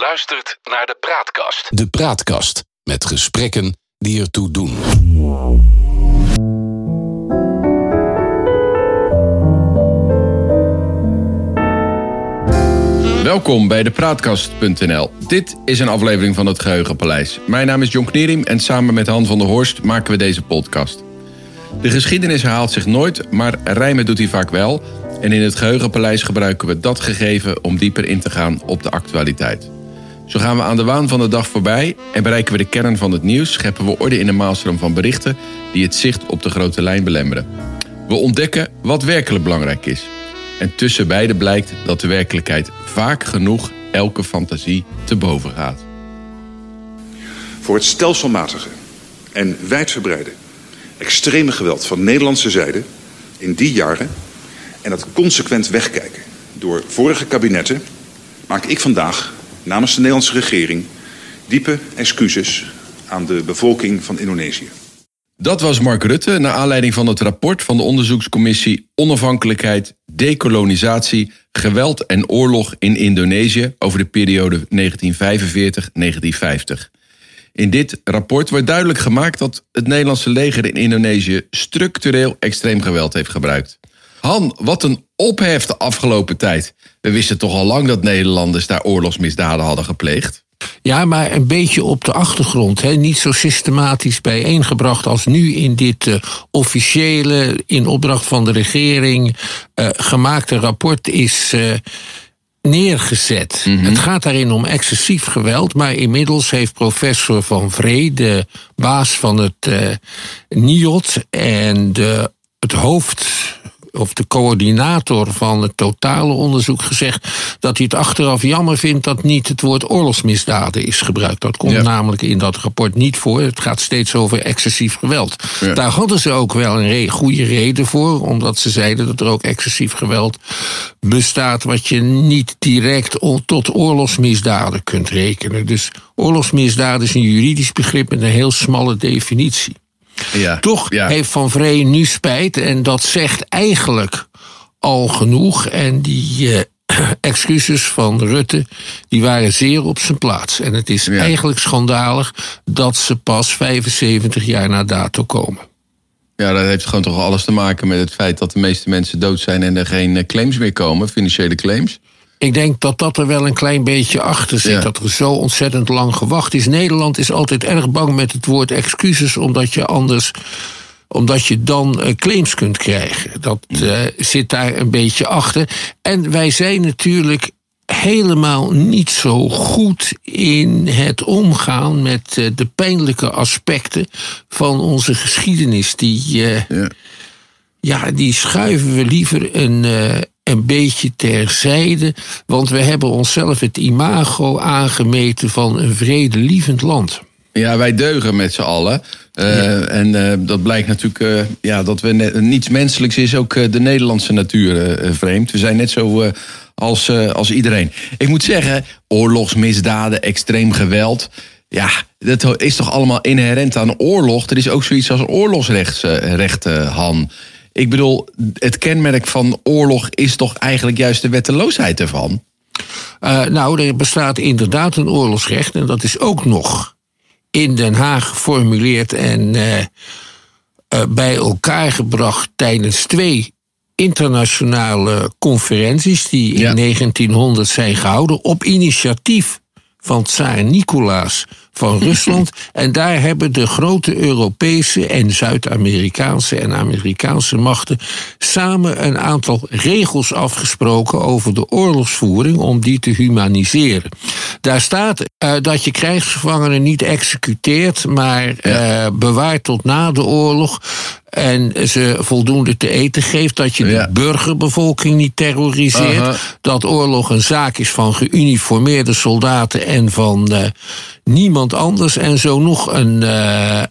luistert naar de Praatkast. De Praatkast met gesprekken die ertoe doen. Welkom bij de Praatkast.nl. Dit is een aflevering van het Geheugenpaleis. Mijn naam is John Knierim en samen met Han van der Horst maken we deze podcast. De geschiedenis herhaalt zich nooit, maar rijmen doet hij vaak wel. En in het Geheugenpaleis gebruiken we dat gegeven om dieper in te gaan op de actualiteit. Zo gaan we aan de waan van de dag voorbij en bereiken we de kern van het nieuws, scheppen we orde in de maalstroom van berichten die het zicht op de grote lijn belemmeren. We ontdekken wat werkelijk belangrijk is. En tussen beide blijkt dat de werkelijkheid vaak genoeg elke fantasie te boven gaat. Voor het stelselmatige en wijdverbreide extreme geweld van Nederlandse zijde in die jaren en dat consequent wegkijken door vorige kabinetten maak ik vandaag namens de Nederlandse regering diepe excuses aan de bevolking van Indonesië. Dat was Mark Rutte naar aanleiding van het rapport van de onderzoekscommissie Onafhankelijkheid, Dekolonisatie, Geweld en Oorlog in Indonesië over de periode 1945-1950. In dit rapport wordt duidelijk gemaakt dat het Nederlandse leger in Indonesië structureel extreem geweld heeft gebruikt. Han, wat een ophef de afgelopen tijd. We wisten toch al lang dat Nederlanders daar oorlogsmisdaden hadden gepleegd. Ja, maar een beetje op de achtergrond. Hè? Niet zo systematisch bijeengebracht als nu in dit uh, officiële, in opdracht van de regering, uh, gemaakte rapport is. Uh, neergezet. Mm -hmm. Het gaat daarin om excessief geweld, maar inmiddels heeft professor Van Vree, de baas van het NIOT en de, het hoofd of de coördinator van het totale onderzoek gezegd dat hij het achteraf jammer vindt dat niet het woord oorlogsmisdaden is gebruikt. Dat komt ja. namelijk in dat rapport niet voor. Het gaat steeds over excessief geweld. Ja. Daar hadden ze ook wel een re goede reden voor, omdat ze zeiden dat er ook excessief geweld bestaat wat je niet direct tot oorlogsmisdaden kunt rekenen. Dus oorlogsmisdaden is een juridisch begrip met een heel smalle definitie. Ja, Toch ja. heeft Van Vree nu spijt en dat zegt eigenlijk al genoeg. En die uh, excuses van Rutte die waren zeer op zijn plaats. En het is ja. eigenlijk schandalig dat ze pas 75 jaar na dato komen. Ja, dat heeft gewoon toch alles te maken met het feit dat de meeste mensen dood zijn en er geen eh, claims meer komen, financiële claims. Ik denk dat dat er wel een klein beetje achter zit. Ja. Dat er zo ontzettend lang gewacht is. Nederland is altijd erg bang met het woord excuses, omdat je anders omdat je dan uh, claims kunt krijgen. Dat uh, zit daar een beetje achter. En wij zijn natuurlijk helemaal niet zo goed in het omgaan met uh, de pijnlijke aspecten van onze geschiedenis. Die, ja. ja. die schuiven we liever een een beetje terzijde. Want we hebben onszelf het imago aangemeten van een vredelievend land. Ja, wij deugen met z'n allen. Uh, ja. En uh, dat blijkt natuurlijk uh, ja, dat we net, niets menselijks is ook de Nederlandse natuur vreemd. We zijn net zo als, als iedereen. Ik moet zeggen, oorlogsmisdaden, extreem geweld. Ja, dat is toch allemaal inherent aan oorlog. Er is ook zoiets als oorlogsrecht, Han. Ik bedoel, het kenmerk van oorlog is toch eigenlijk juist de wetteloosheid ervan? Uh, nou, er bestaat inderdaad een oorlogsrecht en dat is ook nog in Den Haag geformuleerd en uh, uh, bij elkaar gebracht tijdens twee internationale conferenties die in ja. 1900 zijn gehouden op initiatief van tsaar Nicolaas van Rusland. en daar hebben de grote Europese en Zuid-Amerikaanse en Amerikaanse machten samen een aantal regels afgesproken over de oorlogsvoering om die te humaniseren. Daar staat uh, dat je krijgsgevangenen niet executeert, maar ja. uh, bewaart tot na de oorlog en ze voldoende te eten geeft, dat je ja. de burgerbevolking niet terroriseert, uh -huh. dat oorlog een zaak is van geuniformeerde soldaten en van uh, niemand anders en zo nog een,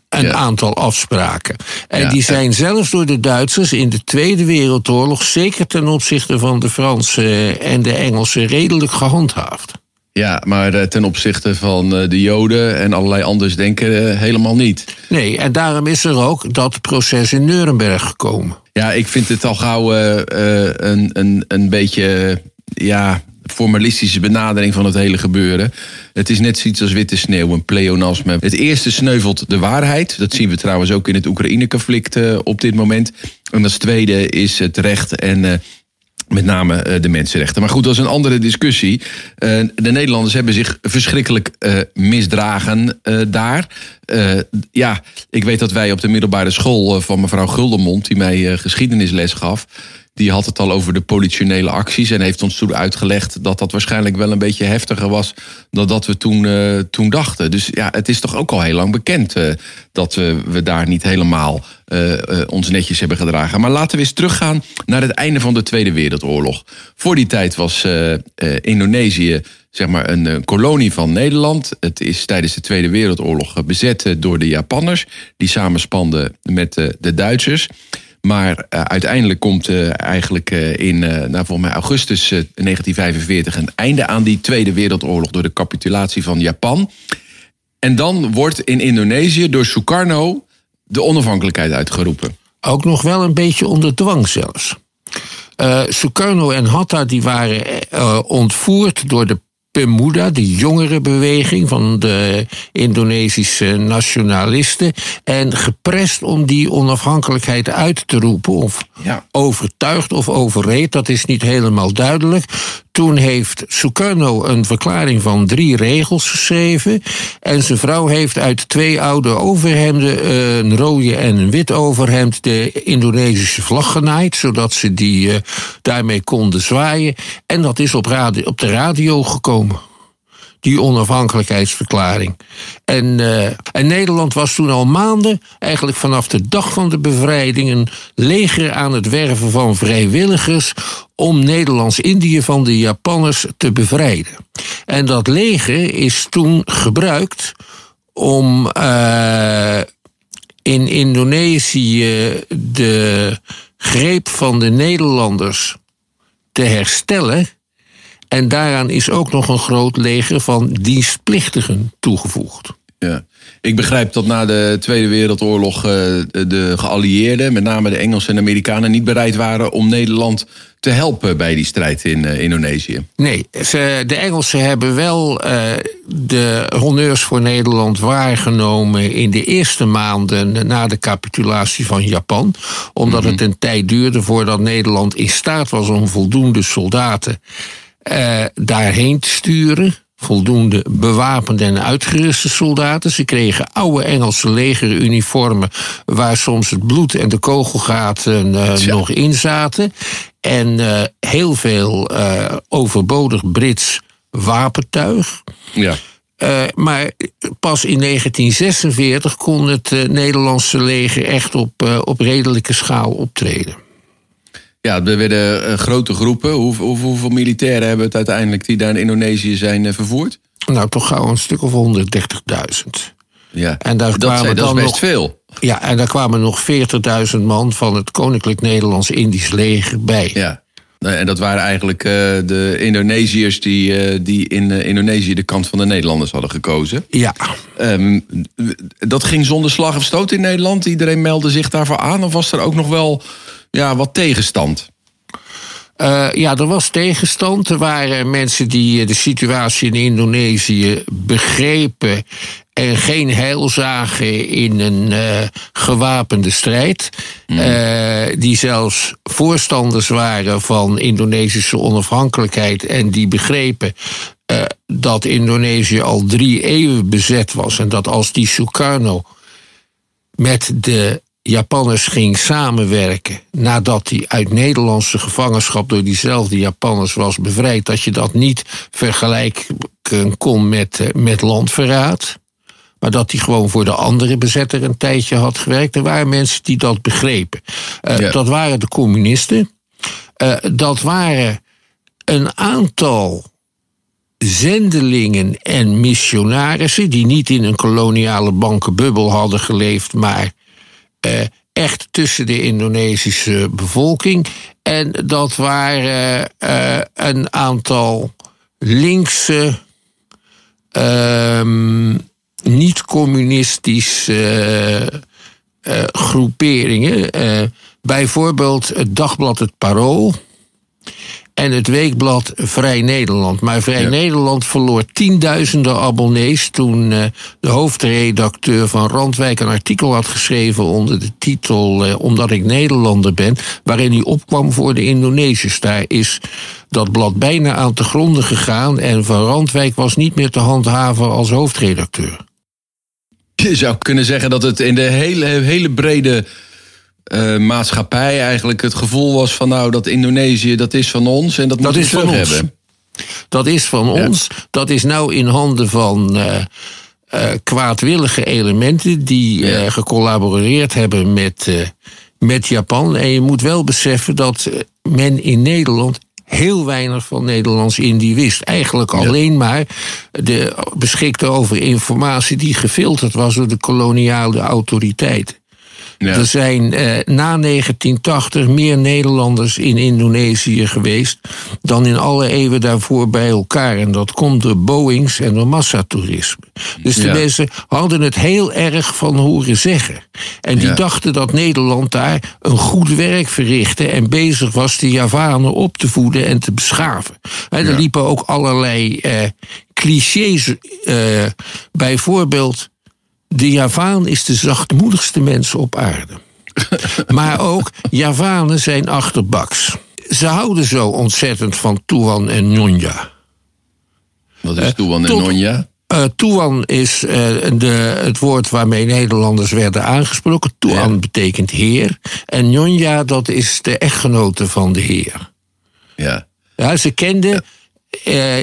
een ja. aantal afspraken. En die zijn zelfs door de Duitsers in de Tweede Wereldoorlog, zeker ten opzichte van de Fransen en de Engelsen, redelijk gehandhaafd. Ja, maar ten opzichte van de Joden en allerlei anders denken helemaal niet. Nee, en daarom is er ook dat proces in Nuremberg gekomen. Ja, ik vind het al gauw uh, een, een, een beetje ja, formalistische benadering van het hele gebeuren. Het is net zoiets als witte sneeuw, een pleonasme. Het eerste sneuvelt de waarheid. Dat zien we trouwens ook in het Oekraïne-conflict uh, op dit moment. En als tweede is het recht en met name uh, de mensenrechten. Maar goed, dat is een andere discussie. Uh, de Nederlanders hebben zich verschrikkelijk uh, misdragen daar. ja, ik weet dat wij op de middelbare school van mevrouw Guldenmond, die mij geschiedenisles gaf, die had het al over de politionele acties en heeft ons toen uitgelegd dat dat waarschijnlijk wel een beetje heftiger was dan dat we toen, uh, toen dachten. Dus ja, het is toch ook al heel lang bekend uh, dat uh, we daar niet helemaal ons netjes hebben gedragen. Maar laten we eens teruggaan naar het einde van de Tweede Wereldoorlog. Voor die tijd was Indonesië zeg maar een, kolonie van Nederland. Het is tijdens de Tweede Wereldoorlog bezet door de Japanners, die samenspanden met de Duitsers. Maar uh, uiteindelijk komt uh, eigenlijk uh, in nou, volgens mij augustus 1945 een einde aan die Tweede Wereldoorlog door de capitulatie van Japan. En dan wordt in Indonesië door Sukarno de onafhankelijkheid uitgeroepen. Ook nog wel een beetje onder dwang zelfs. Sukarno en Hatta die waren ontvoerd door de Pemuda, de jongere beweging van de Indonesische nationalisten. En geprest om die onafhankelijkheid uit te roepen. Of ja. overtuigd of overreed, dat is niet helemaal duidelijk. Toen heeft Sukarno een verklaring van drie regels geschreven. En zijn vrouw heeft uit twee oude overhemden, een rode en een wit overhemd, de Indonesische vlag genaaid. Zodat ze die uh, daarmee konden zwaaien. En dat is op, radio, op de radio gekomen die onafhankelijkheidsverklaring. En, uh, en Nederland was toen al maanden, eigenlijk vanaf de dag van de bevrijding, een leger aan het werven van vrijwilligers om Nederlands-Indië van de Japanners te bevrijden. En dat leger is toen gebruikt om uh, in Indonesië de greep van de Nederlanders te herstellen en daaraan is ook nog een groot leger van dienstplichtigen toegevoegd. Ja. Ik begrijp dat na de Tweede Wereldoorlog eh, de geallieerden, met name de Engelsen en Amerikanen, niet bereid waren om Nederland te helpen bij die strijd in uh, Indonesië. Nee, de Engelsen hebben wel uh, de honneurs voor Nederland waargenomen in de eerste maanden na de capitulatie van Japan. Omdat mm -hmm. het een tijd duurde voordat Nederland in staat was om voldoende soldaten uh, daarheen te sturen. Voldoende bewapende en uitgeruste soldaten. Ze kregen oude Engelse legeruniformen. waar soms het bloed en de kogelgaten uh, nog in zaten. En uh, heel veel overbodig Brits wapentuig. Ja. Uh, maar pas in 1946 kon het uh, Nederlandse leger echt op, uh, op redelijke schaal optreden. Ja, er werden uh, grote groepen. Hoe, hoe, hoeveel militairen hebben het uiteindelijk die daar in Indonesië zijn uh, vervoerd? Nou, toch gauw een stuk of 130.000. Ja, en daar dat, kwamen dat is best nog, veel. Ja, en daar kwamen nog 40.000 man van het Koninklijk Nederlands-Indisch leger bij. Ja. En dat waren eigenlijk uh, de Indonesiërs die, uh, die in uh, Indonesië de kant van de Nederlanders hadden gekozen. Ja. Um, dat ging zonder slag of stoot in Nederland. Iedereen meldde zich daarvoor aan. Of was er ook nog wel ja, wat tegenstand? Uh, ja, er was tegenstand. Er waren mensen die de situatie in Indonesië begrepen en geen heil zagen in een uh, gewapende strijd. Mm. Uh, die zelfs voorstanders waren van Indonesische onafhankelijkheid en die begrepen dat Indonesië al drie eeuwen bezet was en dat als die Sukarno met de Japanners ging samenwerken nadat hij uit Nederlandse gevangenschap door diezelfde Japanners was bevrijd, dat je dat niet vergelijken kon met, met landverraad. Maar dat hij gewoon voor de andere bezetter een tijdje had gewerkt. Er waren mensen die dat begrepen. Uh, ja. Dat waren de communisten. Uh, dat waren een aantal zendelingen en missionarissen. die niet in een koloniale bankenbubbel hadden geleefd. maar echt tussen de Indonesische bevolking. En dat waren uh, een aantal linkse, uh, niet-communistische uh, groeperingen. bijvoorbeeld het dagblad Het Parool. En het weekblad Vrij Nederland. Maar Vrij Nederland verloor tienduizenden abonnees toen uh, de hoofdredacteur van Randwijk een artikel had geschreven onder de titel uh, Omdat ik Nederlander ben, waarin hij opkwam voor de Indonesiërs. Daar is dat blad bijna aan te gronden gegaan en Van Randwijk was niet meer te handhaven als hoofdredacteur. Je zou kunnen zeggen dat het in de hele, hele brede uh, maatschappij eigenlijk het gevoel was van nou dat Indonesië dat is van ons en dat, dat is van ons. hebben. Dat is van ja. ons. Dat is nou in handen van uh, uh, kwaadwillige elementen die ja. gecollaboreerd hebben met, met Japan. En je moet wel beseffen dat men in Nederland heel weinig van Nederlands-Indië wist. Eigenlijk alleen ja. maar de, beschikte over informatie die gefilterd was door de koloniale autoriteiten. Ja. Er zijn eh, na 1980 meer Nederlanders in Indonesië geweest dan in alle eeuwen daarvoor bij elkaar. En dat komt door Boeings en door massatoerisme. Dus de ja. mensen hadden het heel erg van horen zeggen. En die ja. dachten dat Nederland daar een goed werk verrichtte en bezig was de Javanen op te voeden en te beschaven. En er liepen ook allerlei eh, clichés. Eh, bijvoorbeeld de Javaan is de zachtmoedigste mens op aarde. maar ook Javanen zijn achterbaks. Ze houden zo ontzettend van Tuan en Nonja. Wat is Tuan en Nonja? Uh, Tuan is uh, de, het woord waarmee Nederlanders werden aangesproken. Tuan ja. betekent heer. En Nonja, dat is de echtgenote van de heer. Ja. ja ze kenden uh,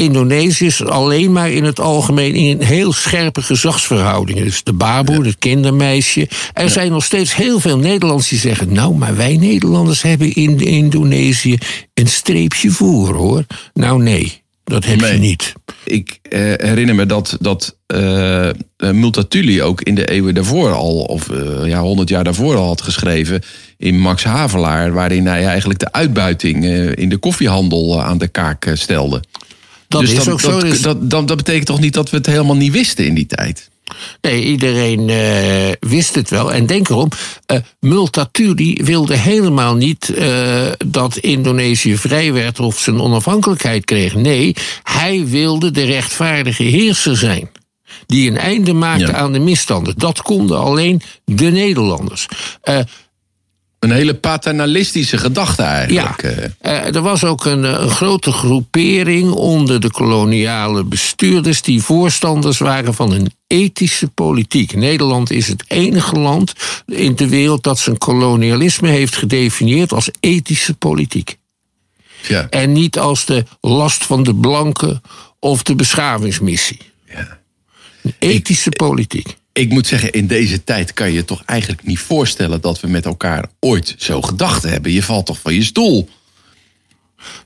Indonesiërs alleen maar in het algemeen in heel scherpe gezagsverhoudingen. Dus de baboe, ja. het kindermeisje. Er ja. zijn nog steeds heel veel Nederlanders die zeggen: Nou, maar wij Nederlanders hebben in Indonesië een streepje voor hoor. Nou, nee. Dat heb nee. je niet. Ik eh, herinner me dat, dat uh, Multatuli ook in de eeuwen daarvoor al, of uh, ja, honderd jaar daarvoor al had geschreven in Max Havelaar, waarin hij eigenlijk de uitbuiting in de koffiehandel aan de kaak stelde. Dat dus is ook zo. Dat, Dus- dat, dat, dat betekent toch niet dat we het helemaal niet wisten in die tijd? Nee, iedereen uh, wist het wel. En denk erom, uh, Multatuli wilde helemaal niet uh, dat Indonesië vrij werd of zijn onafhankelijkheid kreeg. Nee, hij wilde de rechtvaardige heerser zijn. Die een einde maakte ja. aan de misstanden. Dat konden alleen de Nederlanders. Een hele paternalistische gedachte eigenlijk. Ja, uh, er was ook een, een, grote groepering onder de koloniale bestuurders die voorstanders waren van een ethische politiek. Nederland is het enige land in de wereld dat zijn kolonialisme heeft gedefinieerd als ethische politiek. Ja. En niet als de last van de blanken of de beschavingsmissie. Ja. Een ethische Ik, politiek ik moet zeggen, in deze tijd kan je toch eigenlijk niet voorstellen dat we met elkaar ooit zo gedacht hebben. Je valt toch van je stoel.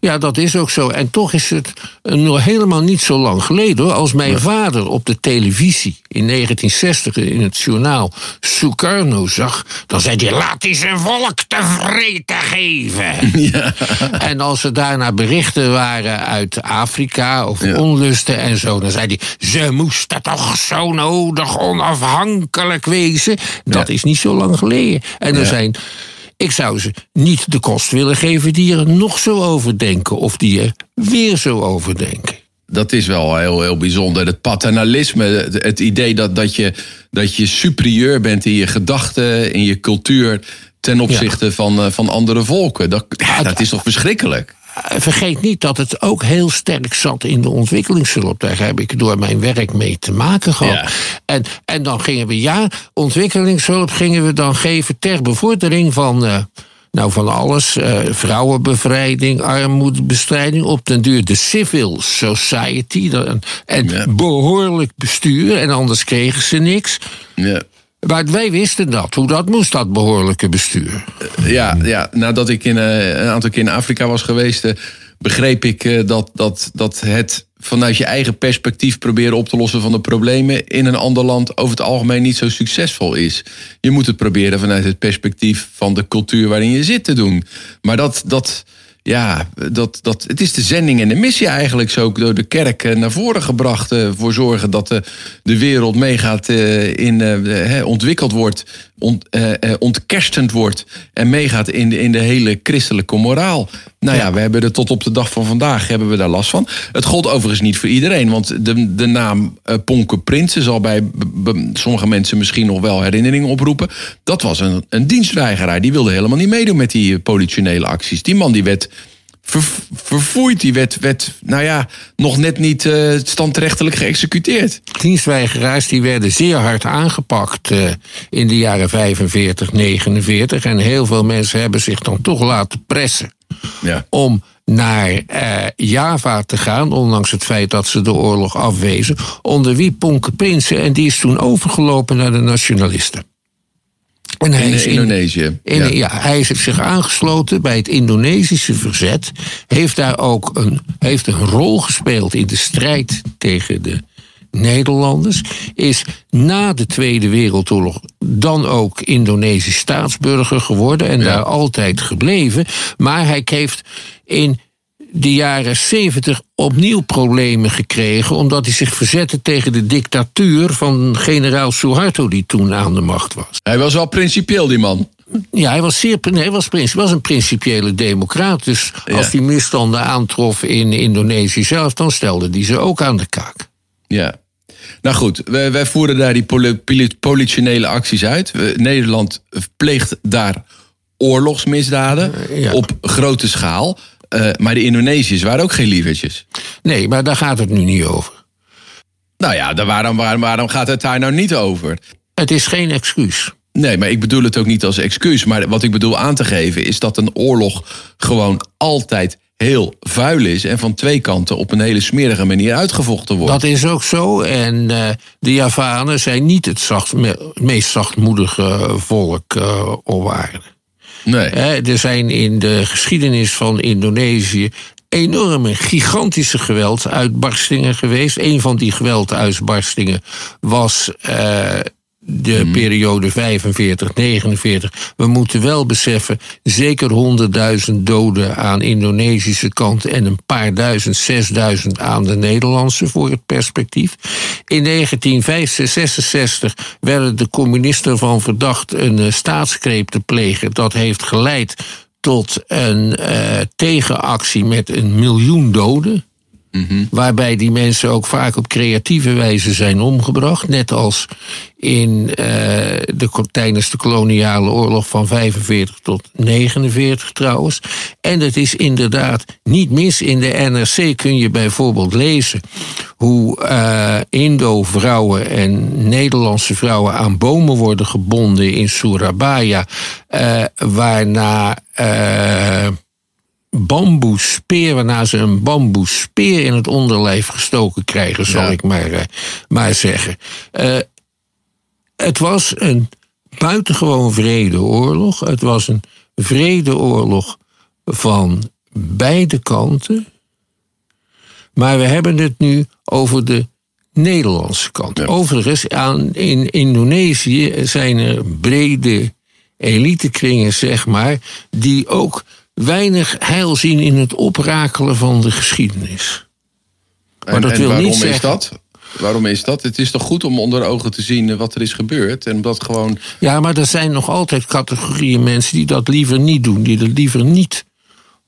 Ja, dat is ook zo. En toch is het nog helemaal niet zo lang geleden hoor. Als mijn ja. vader op de televisie in 1960 in het journaal Sukarno zag, dan zei hij: laat hij zijn volk te vreten geven. Ja. En als er daarna berichten waren uit Afrika of ja. onlusten en zo, dan zei hij: ze moesten toch zo nodig onafhankelijk wezen. Dat is niet zo lang geleden. En er zijn. Ik zou ze niet de kost willen geven die er nog zo over denken. Of die er weer zo over denken. Dat is wel heel, heel bijzonder. Het paternalisme, het, het idee dat, dat, je, dat je superieur bent in je gedachten, in je cultuur. ten opzichte ja. van, van andere volken. Dat, ja, dat is toch verschrikkelijk? Vergeet niet dat het ook heel sterk zat in de ontwikkelingshulp. Daar heb ik door mijn werk mee te maken gehad. Ja. En, en dan gingen we, ja, ontwikkelingshulp gingen we dan geven ter bevordering van. Uh, nou, van alles. Uh, vrouwenbevrijding, armoedebestrijding. Op den duur de civil society. En, en ja. behoorlijk bestuur. En anders kregen ze niks. Ja. Maar wij wisten dat, hoe dat moest, dat behoorlijke bestuur. Ja, ja nadat ik in, uh, een aantal keer in Afrika was geweest, uh, begreep ik dat, dat, dat het vanuit je eigen perspectief proberen op te lossen van de problemen in een ander land over het algemeen niet zo succesvol is. Je moet het proberen vanuit het perspectief van de cultuur waarin je zit te doen. Maar dat. dat ja, dat, dat, het is de zending en de missie eigenlijk zo door de kerk naar voren gebracht. Uh, voor zorgen dat de, de wereld meegaat, in, ontwikkeld wordt, ont, ontkerstend wordt. En meegaat in in de hele christelijke moraal. Nou ja, we hebben er tot op de dag van vandaag hebben we daar last van. Het gold overigens niet voor iedereen. Want de, de naam uh, Ponke Prinsen zal bij sommige mensen misschien nog wel herinneringen oproepen. Dat was een, een dienstweigeraar. Die wilde helemaal niet meedoen met die politionele acties. Die man die werd ver, verfoeid. Die werd, werd, nou ja, nog net niet uh, standrechtelijk geëxecuteerd. Dienstweigeraars die werden zeer hard aangepakt uh, in de jaren 45, 49. En heel veel mensen hebben zich dan toch laten pressen ja. om naar uh, Java te gaan, ondanks het feit dat ze de oorlog afwezen, onder wie Ponke Prinsen. En die is toen overgelopen naar de nationalisten. En hij in is in, Indonesië. In, ja. ja. hij heeft zich aangesloten bij het Indonesische verzet. Heeft daar ook een, heeft een rol gespeeld in de strijd tegen de Nederlanders. Is na de Tweede Wereldoorlog dan ook Indonesisch staatsburger geworden en ja. daar altijd gebleven. Maar hij heeft in de jaren 70 opnieuw problemen gekregen. omdat hij zich verzette tegen de dictatuur van generaal Suharto, die toen aan de macht was. Hij was wel principieel, die man. Ja, hij was, zeer, hij was, was een principiële democraat. Dus ja. als hij misstanden aantrof in Indonesië zelf, dan stelde hij ze ook aan de kaak. Ja. Nou goed, wij, wij voeren daar die poli politionele acties uit. Nederland pleegt daar oorlogsmisdaden ja. op grote schaal. Uh, maar de Indonesiërs waren ook geen lievertjes. Nee, maar daar gaat het nu niet over. Nou ja, waarom, waarom, waarom gaat het daar nou niet over? Het is geen excuus. Nee, maar ik bedoel het ook niet als excuus. Maar wat ik bedoel aan te geven is dat een oorlog gewoon altijd heel vuil is en van twee kanten op een hele smerige manier uitgevochten wordt. Dat is ook zo. En uh, de Javanen zijn niet het zacht, meest zachtmoedige volk uh, op aarde. Nee. Er zijn in de geschiedenis van Indonesië enorme, gigantische gewelduitbarstingen geweest. Een van die gewelduitbarstingen was uh, de hmm. periode 45-49. We moeten wel beseffen, zeker 100.000 doden aan Indonesische kant en een paar duizend, zesduizend aan de Nederlandse voor het perspectief. In 1966 werden de communisten van verdacht een staatsgreep te plegen. Dat heeft geleid tot een uh, tegenactie met een miljoen doden. -hmm. Waarbij die mensen ook vaak op creatieve wijze zijn omgebracht. Net als in uh, de, tijdens de koloniale oorlog van 45 tot 49 trouwens. En het is inderdaad niet mis. In de NRC kun je bijvoorbeeld lezen hoe uh, Indo-vrouwen en Nederlandse vrouwen aan bomen worden gebonden in Surabaya. Uh, waarna bamboespeer, waarna ze een bamboespeer in het onderlijf gestoken krijgen, zal ja. ik maar, uh, maar zeggen. Uh, het was een buitengewoon vrede oorlog. Het was een vredeoorlog van beide kanten. Maar we hebben het nu over de Nederlandse kant. Ja. Overigens, aan, in Indonesië zijn er brede elitekringen, zeg maar, die ook weinig heil zien in het oprakelen van de geschiedenis. Maar en, dat wil waarom niet zeggen... is dat? Waarom is dat? Het is toch goed om onder ogen te zien wat er is gebeurd en dat gewoon. Ja, maar er zijn nog altijd categorieën mensen die dat liever niet doen, die dat liever niet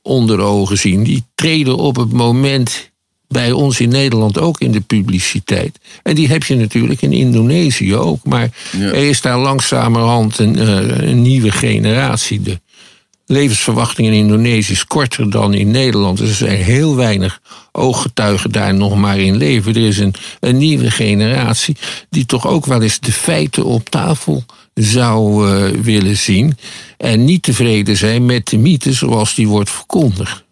onder ogen zien. Die treden op het moment bij ons in Nederland ook in de publiciteit. En die heb je natuurlijk in Indonesië ook. Maar ja. er is daar langzamerhand een, uh, een nieuwe generatie. De levensverwachting in Indonesië is korter dan in Nederland. Dus er zijn heel weinig ooggetuigen daar nog maar in leven. Er is een, nieuwe generatie die toch ook wel eens de feiten op tafel zou uh, willen zien. En niet tevreden zijn met de mythe zoals die wordt verkondigd.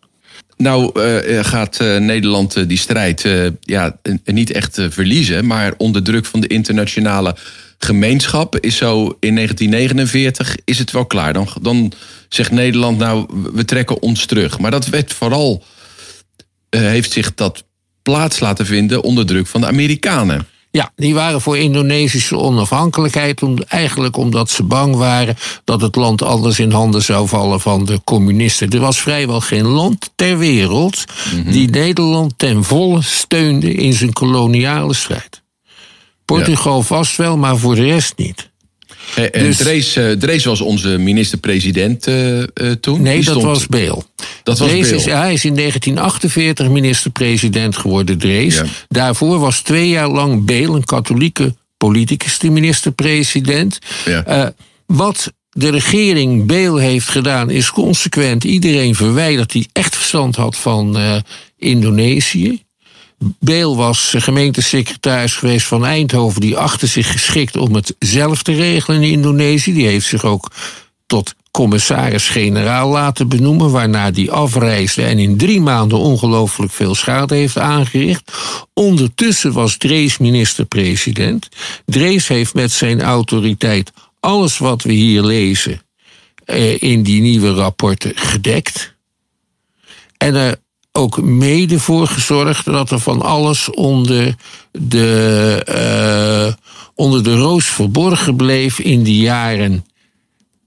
Nou uh, gaat uh, Nederland die strijd ja, niet echt verliezen, maar onder druk van de internationale gemeenschap is zo in 1949 is het wel klaar. Dan, dan zegt Nederland nou we trekken ons terug. Maar dat werd vooral uh, heeft zich dat plaats laten vinden onder druk van de Amerikanen. Ja, die waren voor Indonesische onafhankelijkheid. Om, eigenlijk omdat ze bang waren dat het land anders in handen zou vallen van de communisten. Er was vrijwel geen land ter wereld mm -hmm. die Nederland ten volle steunde in zijn koloniale strijd. Portugal ja. vast wel, maar voor de rest niet. En Dus- Drees, eh, Drees was onze minister-president eh, eh, toen. Nee, Die dat stond- was Beel. Dat was Drees Beel. Is, hij is in 1948 minister-president geworden, Drees. Ja. Daarvoor was twee jaar lang Beel, een katholieke politicus, de minister-president. Ja. Wat de regering Beel heeft gedaan, is consequent iedereen verwijderd die echt verstand had van Indonesië. Beel was gemeentesecretaris geweest van Eindhoven, die achter zich geschikt om het zelf te regelen in Indonesië. Die heeft zich ook tot commissaris-generaal laten benoemen, waarna die afreisde en in drie maanden ongelooflijk veel schade heeft aangericht. Ondertussen was Drees minister-president. Drees heeft met zijn autoriteit alles wat we hier lezen eh, in die nieuwe rapporten gedekt. En er ook mede voor gezorgd dat er van alles onder de, eh, onder de roos verborgen bleef in de jaren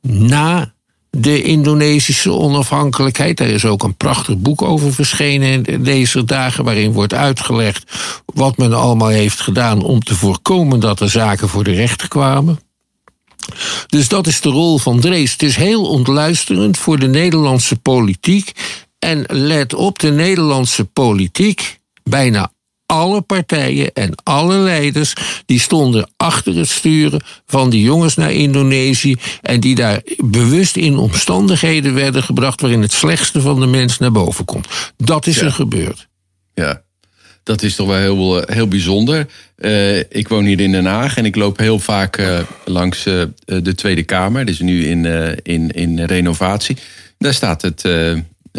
na de Indonesische onafhankelijkheid. Er is ook een prachtig boek over verschenen in deze dagen, waarin wordt uitgelegd wat men allemaal heeft gedaan om te voorkomen dat er zaken voor de rechter kwamen. Dus dat is de rol van Drees. Het is heel ontluisterend voor de Nederlandse politiek. En let op, de Nederlandse politiek, bijna alle partijen en alle leiders, die stonden achter het sturen van die jongens naar Indonesië. En die daar bewust in omstandigheden werden gebracht waarin het slechtste van de mens naar boven komt. Dat is Ja. er gebeurd. Ja, dat is toch wel heel, eh, heel bijzonder. Eh, ik woon hier in Den Haag en ik loop heel vaak eh, langs de Tweede Kamer. Dat is nu in, in, in renovatie. Daar staat het,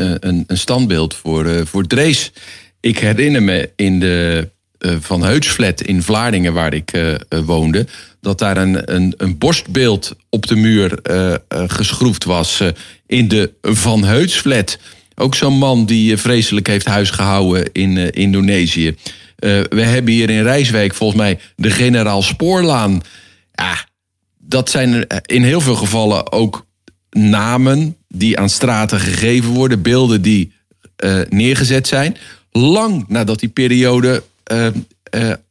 een, een standbeeld voor, eh, voor Drees. Ik herinner me in de eh, Van Heutsflat in Vlaardingen, waar ik eh, eh, woonde, dat daar een, een, een borstbeeld op de muur eh, eh, geschroefd was eh, in de Van Heutsflat. Ook zo'n man die eh, vreselijk heeft huisgehouden in eh, Indonesië. Eh, we hebben hier in Rijswijk volgens mij de Generaal Spoorlaan. Dat zijn eh, in heel veel gevallen ook namen die aan straten gegeven worden, beelden die eh, neergezet zijn. Lang nadat die periode eh, eh,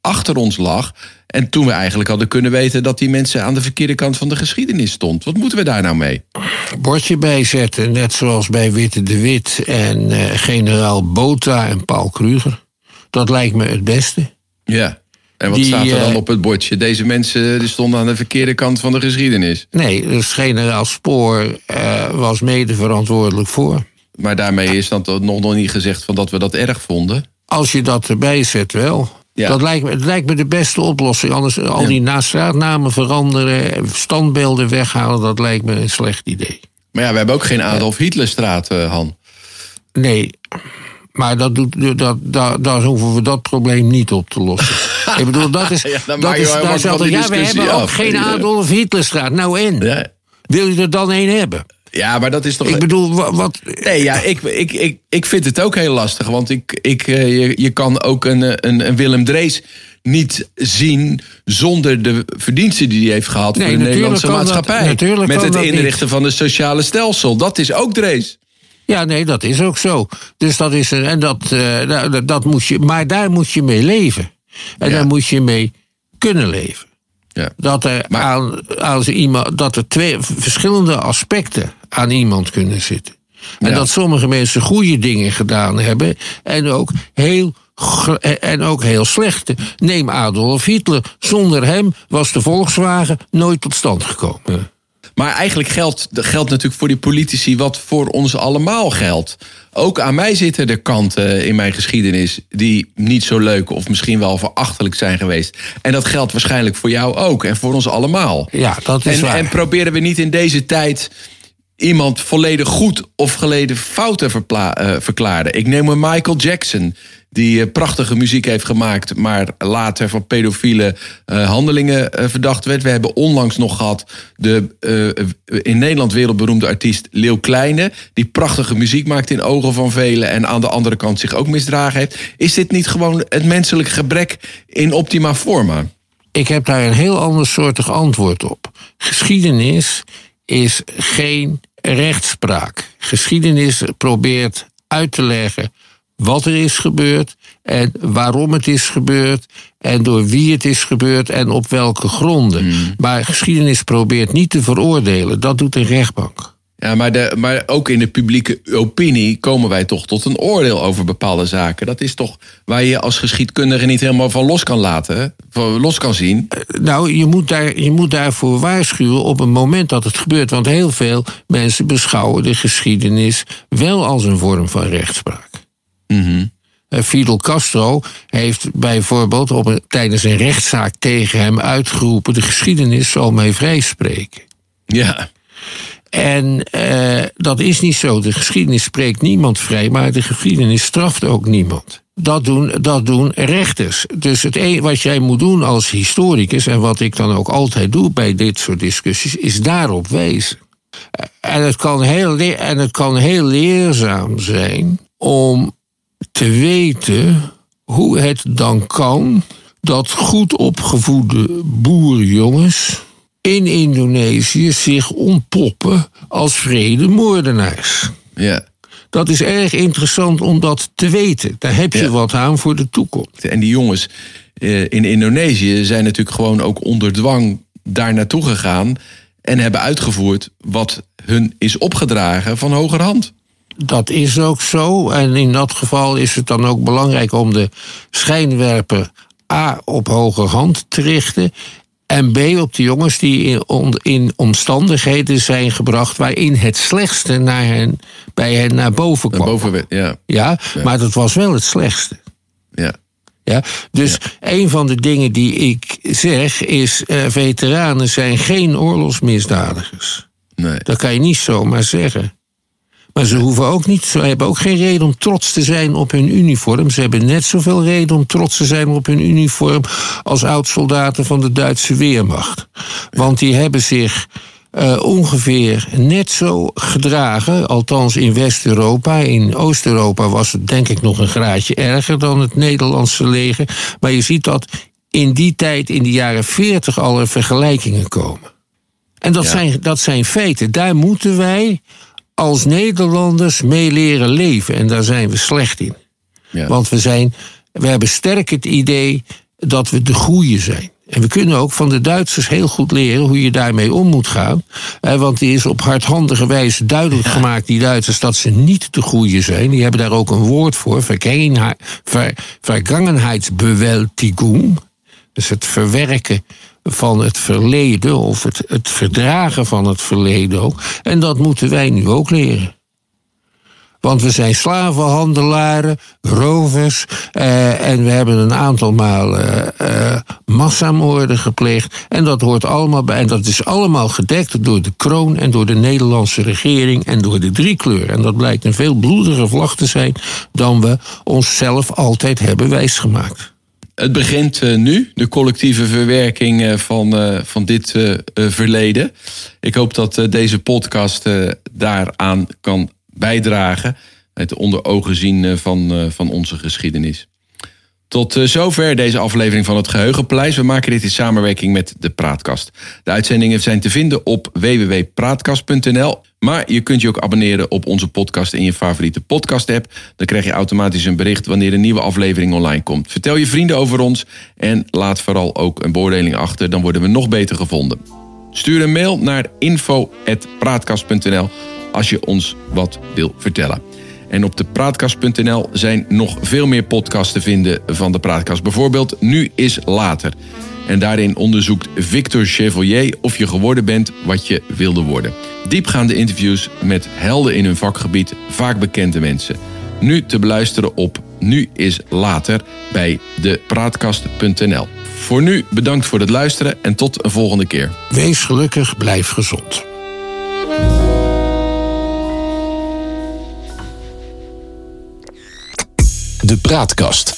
achter ons lag. En toen we eigenlijk hadden kunnen weten dat die mensen aan de verkeerde kant van de geschiedenis stond. Wat moeten we daar nou mee? Bordje bijzetten, net zoals bij Witte de Wit en generaal Bota en Paul Kruger. Dat lijkt me het beste. Ja. En wat Die, staat er dan eh, op het bordje? Deze mensen die stonden aan de verkeerde kant van de geschiedenis. Nee, dus generaal Spoor eh, was mede verantwoordelijk voor. Maar daarmee is dan nog, nog niet gezegd van dat we dat erg vonden. Als je dat erbij zet, wel. Ja. Dat lijkt me, het lijkt me de beste oplossing. Anders al Ja. die nastraatnamen veranderen, standbeelden weghalen, dat lijkt me een slecht idee. Maar ja, we hebben ook geen Adolf Hitlerstraat, eh, Han. Nee, maar dat doet, dat, dat, daar hoeven we dat probleem niet op te lossen. Ik bedoel, dat is. Ja, dan dat is die ja, we hebben ook geen. Adolf Hitlerstraat. Nou en? Ja. Wil je er dan een hebben? ja, maar dat is toch... Ik bedoel, wa- wat. Nee, ja, ik, ik, ik, ik vind het ook heel lastig. Want ik, ik, eh, je, je kan ook een, eh, een, een Willem Drees niet zien zonder de verdiensten die hij heeft gehad Nee, voor de Nederlandse dat- maatschappij. natuurlijk Met het dat inrichten van het sociale stelsel. Dat is ook Drees. Ja, nee, dat is ook zo. Dus dat is. een- En dat, eh, dat, dat- dat moet je. Maar daar moet je mee leven. En Ja. daar moet je mee kunnen leven. Ja. Dat er, Maar- aan, als iemand, dat er twee verschillende aspecten aan iemand kunnen zitten. En Ja. dat sommige mensen goede dingen gedaan hebben. En ook heel, gr- en ook heel slechte. Neem Adolf Hitler. Zonder hem was de Volkswagen nooit tot stand gekomen. Maar eigenlijk geldt, geldt natuurlijk voor die politici wat voor ons allemaal geldt. Ook aan mij zitten er kanten in mijn geschiedenis die niet zo leuk of misschien wel verachtelijk zijn geweest. En dat geldt waarschijnlijk voor jou ook en voor ons allemaal. Ja, dat is En, waar. en proberen we niet in deze tijd iemand volledig goed of geleden fout te eh, verklaren. Ik neem een Michael Jackson, die eh, prachtige muziek heeft gemaakt, maar later van pedofiele eh, handelingen eh, verdacht werd. We hebben onlangs nog gehad de in Nederland wereldberoemde artiest Leeuw Kleine, die prachtige muziek maakt in ogen van velen en aan de andere kant zich ook misdragen heeft. Is dit niet gewoon het menselijk gebrek in optima forma? Ik heb daar een heel ander soortig antwoord op. Geschiedenis is geen rechtspraak. Geschiedenis probeert uit te leggen wat er is gebeurd en waarom het is gebeurd en door wie het is gebeurd en op welke gronden. Maar geschiedenis probeert niet te veroordelen, dat doet een rechtbank. Ja, maar, de, maar ook in de publieke opinie komen wij toch tot een oordeel over bepaalde zaken. Dat is toch waar je als geschiedkundige niet helemaal van los kan laten, van los kan zien. Nou, je moet, daar, je moet daarvoor waarschuwen op het moment dat het gebeurt. Want heel veel mensen beschouwen de geschiedenis wel als een vorm van rechtspraak. Eh, Fidel Castro heeft bijvoorbeeld op een, tijdens een rechtszaak tegen hem uitgeroepen: de geschiedenis zal mij vrijspreken. Ja, En eh, dat is niet zo. De geschiedenis spreekt niemand vrij, maar de geschiedenis straft ook niemand. Dat doen, dat doen rechters. Dus het een, wat jij moet doen als historicus, en wat ik dan ook altijd doe bij dit soort discussies, is daarop wijzen. En het kan heel, en het kan heel leerzaam zijn om te weten hoe het dan kan dat goed opgevoede boerenjongens in Indonesië zich ontpoppen als vredemoordenaars. ja. Dat is erg interessant om dat te weten. Daar heb je Ja. wat aan voor de toekomst. En die jongens eh, in Indonesië zijn natuurlijk gewoon ook onder dwang daar naartoe gegaan. En hebben uitgevoerd wat hun is opgedragen van hogerhand. Dat is ook zo. En in dat geval is het dan ook belangrijk om de schijnwerper A op hoge hand te richten. En B op de jongens die in, on- in omstandigheden zijn gebracht waarin het slechtste naar hen, bij hen naar boven Naar kwam. boven, werd- ja, Ja, maar dat was wel het slechtste. ja. Ja, dus een van de dingen die ik zeg is: eh, veteranen zijn geen oorlogsmisdadigers. Nee. Dat kan je niet zomaar zeggen. Maar ze hoeven ook niet, ze hebben ook geen reden om trots te zijn op hun uniform. Ze hebben net zoveel reden om trots te zijn op hun uniform als oud-soldaten van de Duitse Weermacht. Want die hebben zich eh, ongeveer net zo gedragen, althans in West-Europa. In Oost-Europa was het denk ik nog een graadje erger dan het Nederlandse leger. Maar je ziet dat in die tijd, in de jaren 40, al er vergelijkingen komen. En dat, Ja. zijn, dat zijn feiten. Daar moeten wij als Nederlanders mee leren leven. En daar zijn we slecht in. Ja. Want we, zijn, we hebben sterk het idee dat we de goeie zijn. En we kunnen ook van de Duitsers heel goed leren hoe je daarmee om moet gaan. Eh, Want die is op hardhandige wijze duidelijk gemaakt, die Duitsers, dat ze niet de goeie zijn. Die hebben daar ook een woord voor, ver, Vergangenheitsbewältigung. Dus het verwerken van het verleden of het, het verdragen van het verleden ook. En dat moeten wij nu ook leren. Want we zijn slavenhandelaren, rovers. eh, en we hebben een aantal malen eh, massamoorden gepleegd. En dat hoort allemaal bij. En dat is allemaal gedekt door de kroon en door de Nederlandse regering en door de driekleur. En dat blijkt een veel bloedige vlag te zijn dan we onszelf altijd hebben wijsgemaakt. Het begint eh, nu, de collectieve verwerking eh, van, eh, van dit verleden. Ik hoop dat deze podcast daaraan kan bijdragen. Het onder ogen zien van, van onze geschiedenis. Tot eh, zover deze aflevering van het Geheugenpaleis. We maken dit in samenwerking met de Praatkast. De uitzendingen zijn te vinden op www.praatkast.nl. Maar je kunt je ook abonneren op onze podcast in je favoriete podcast-app. Dan krijg je automatisch een bericht wanneer een nieuwe aflevering online komt. Vertel je vrienden over ons en laat vooral ook een beoordeling achter. Dan worden we nog beter gevonden. Stuur een mail naar info.praatkast.nl als je ons wat wil vertellen. En op de praatkast.nl zijn nog veel meer podcasts te vinden van de Praatkast. Bijvoorbeeld Nu is Later. En daarin onderzoekt Victor Chevalier of je geworden bent wat je wilde worden. Diepgaande interviews met helden in hun vakgebied, vaak bekende mensen. Nu te beluisteren op Nu is Later bij depraatkast.nl. Voor nu bedankt voor het luisteren en tot een volgende keer. Wees gelukkig, blijf gezond. De Praatkast.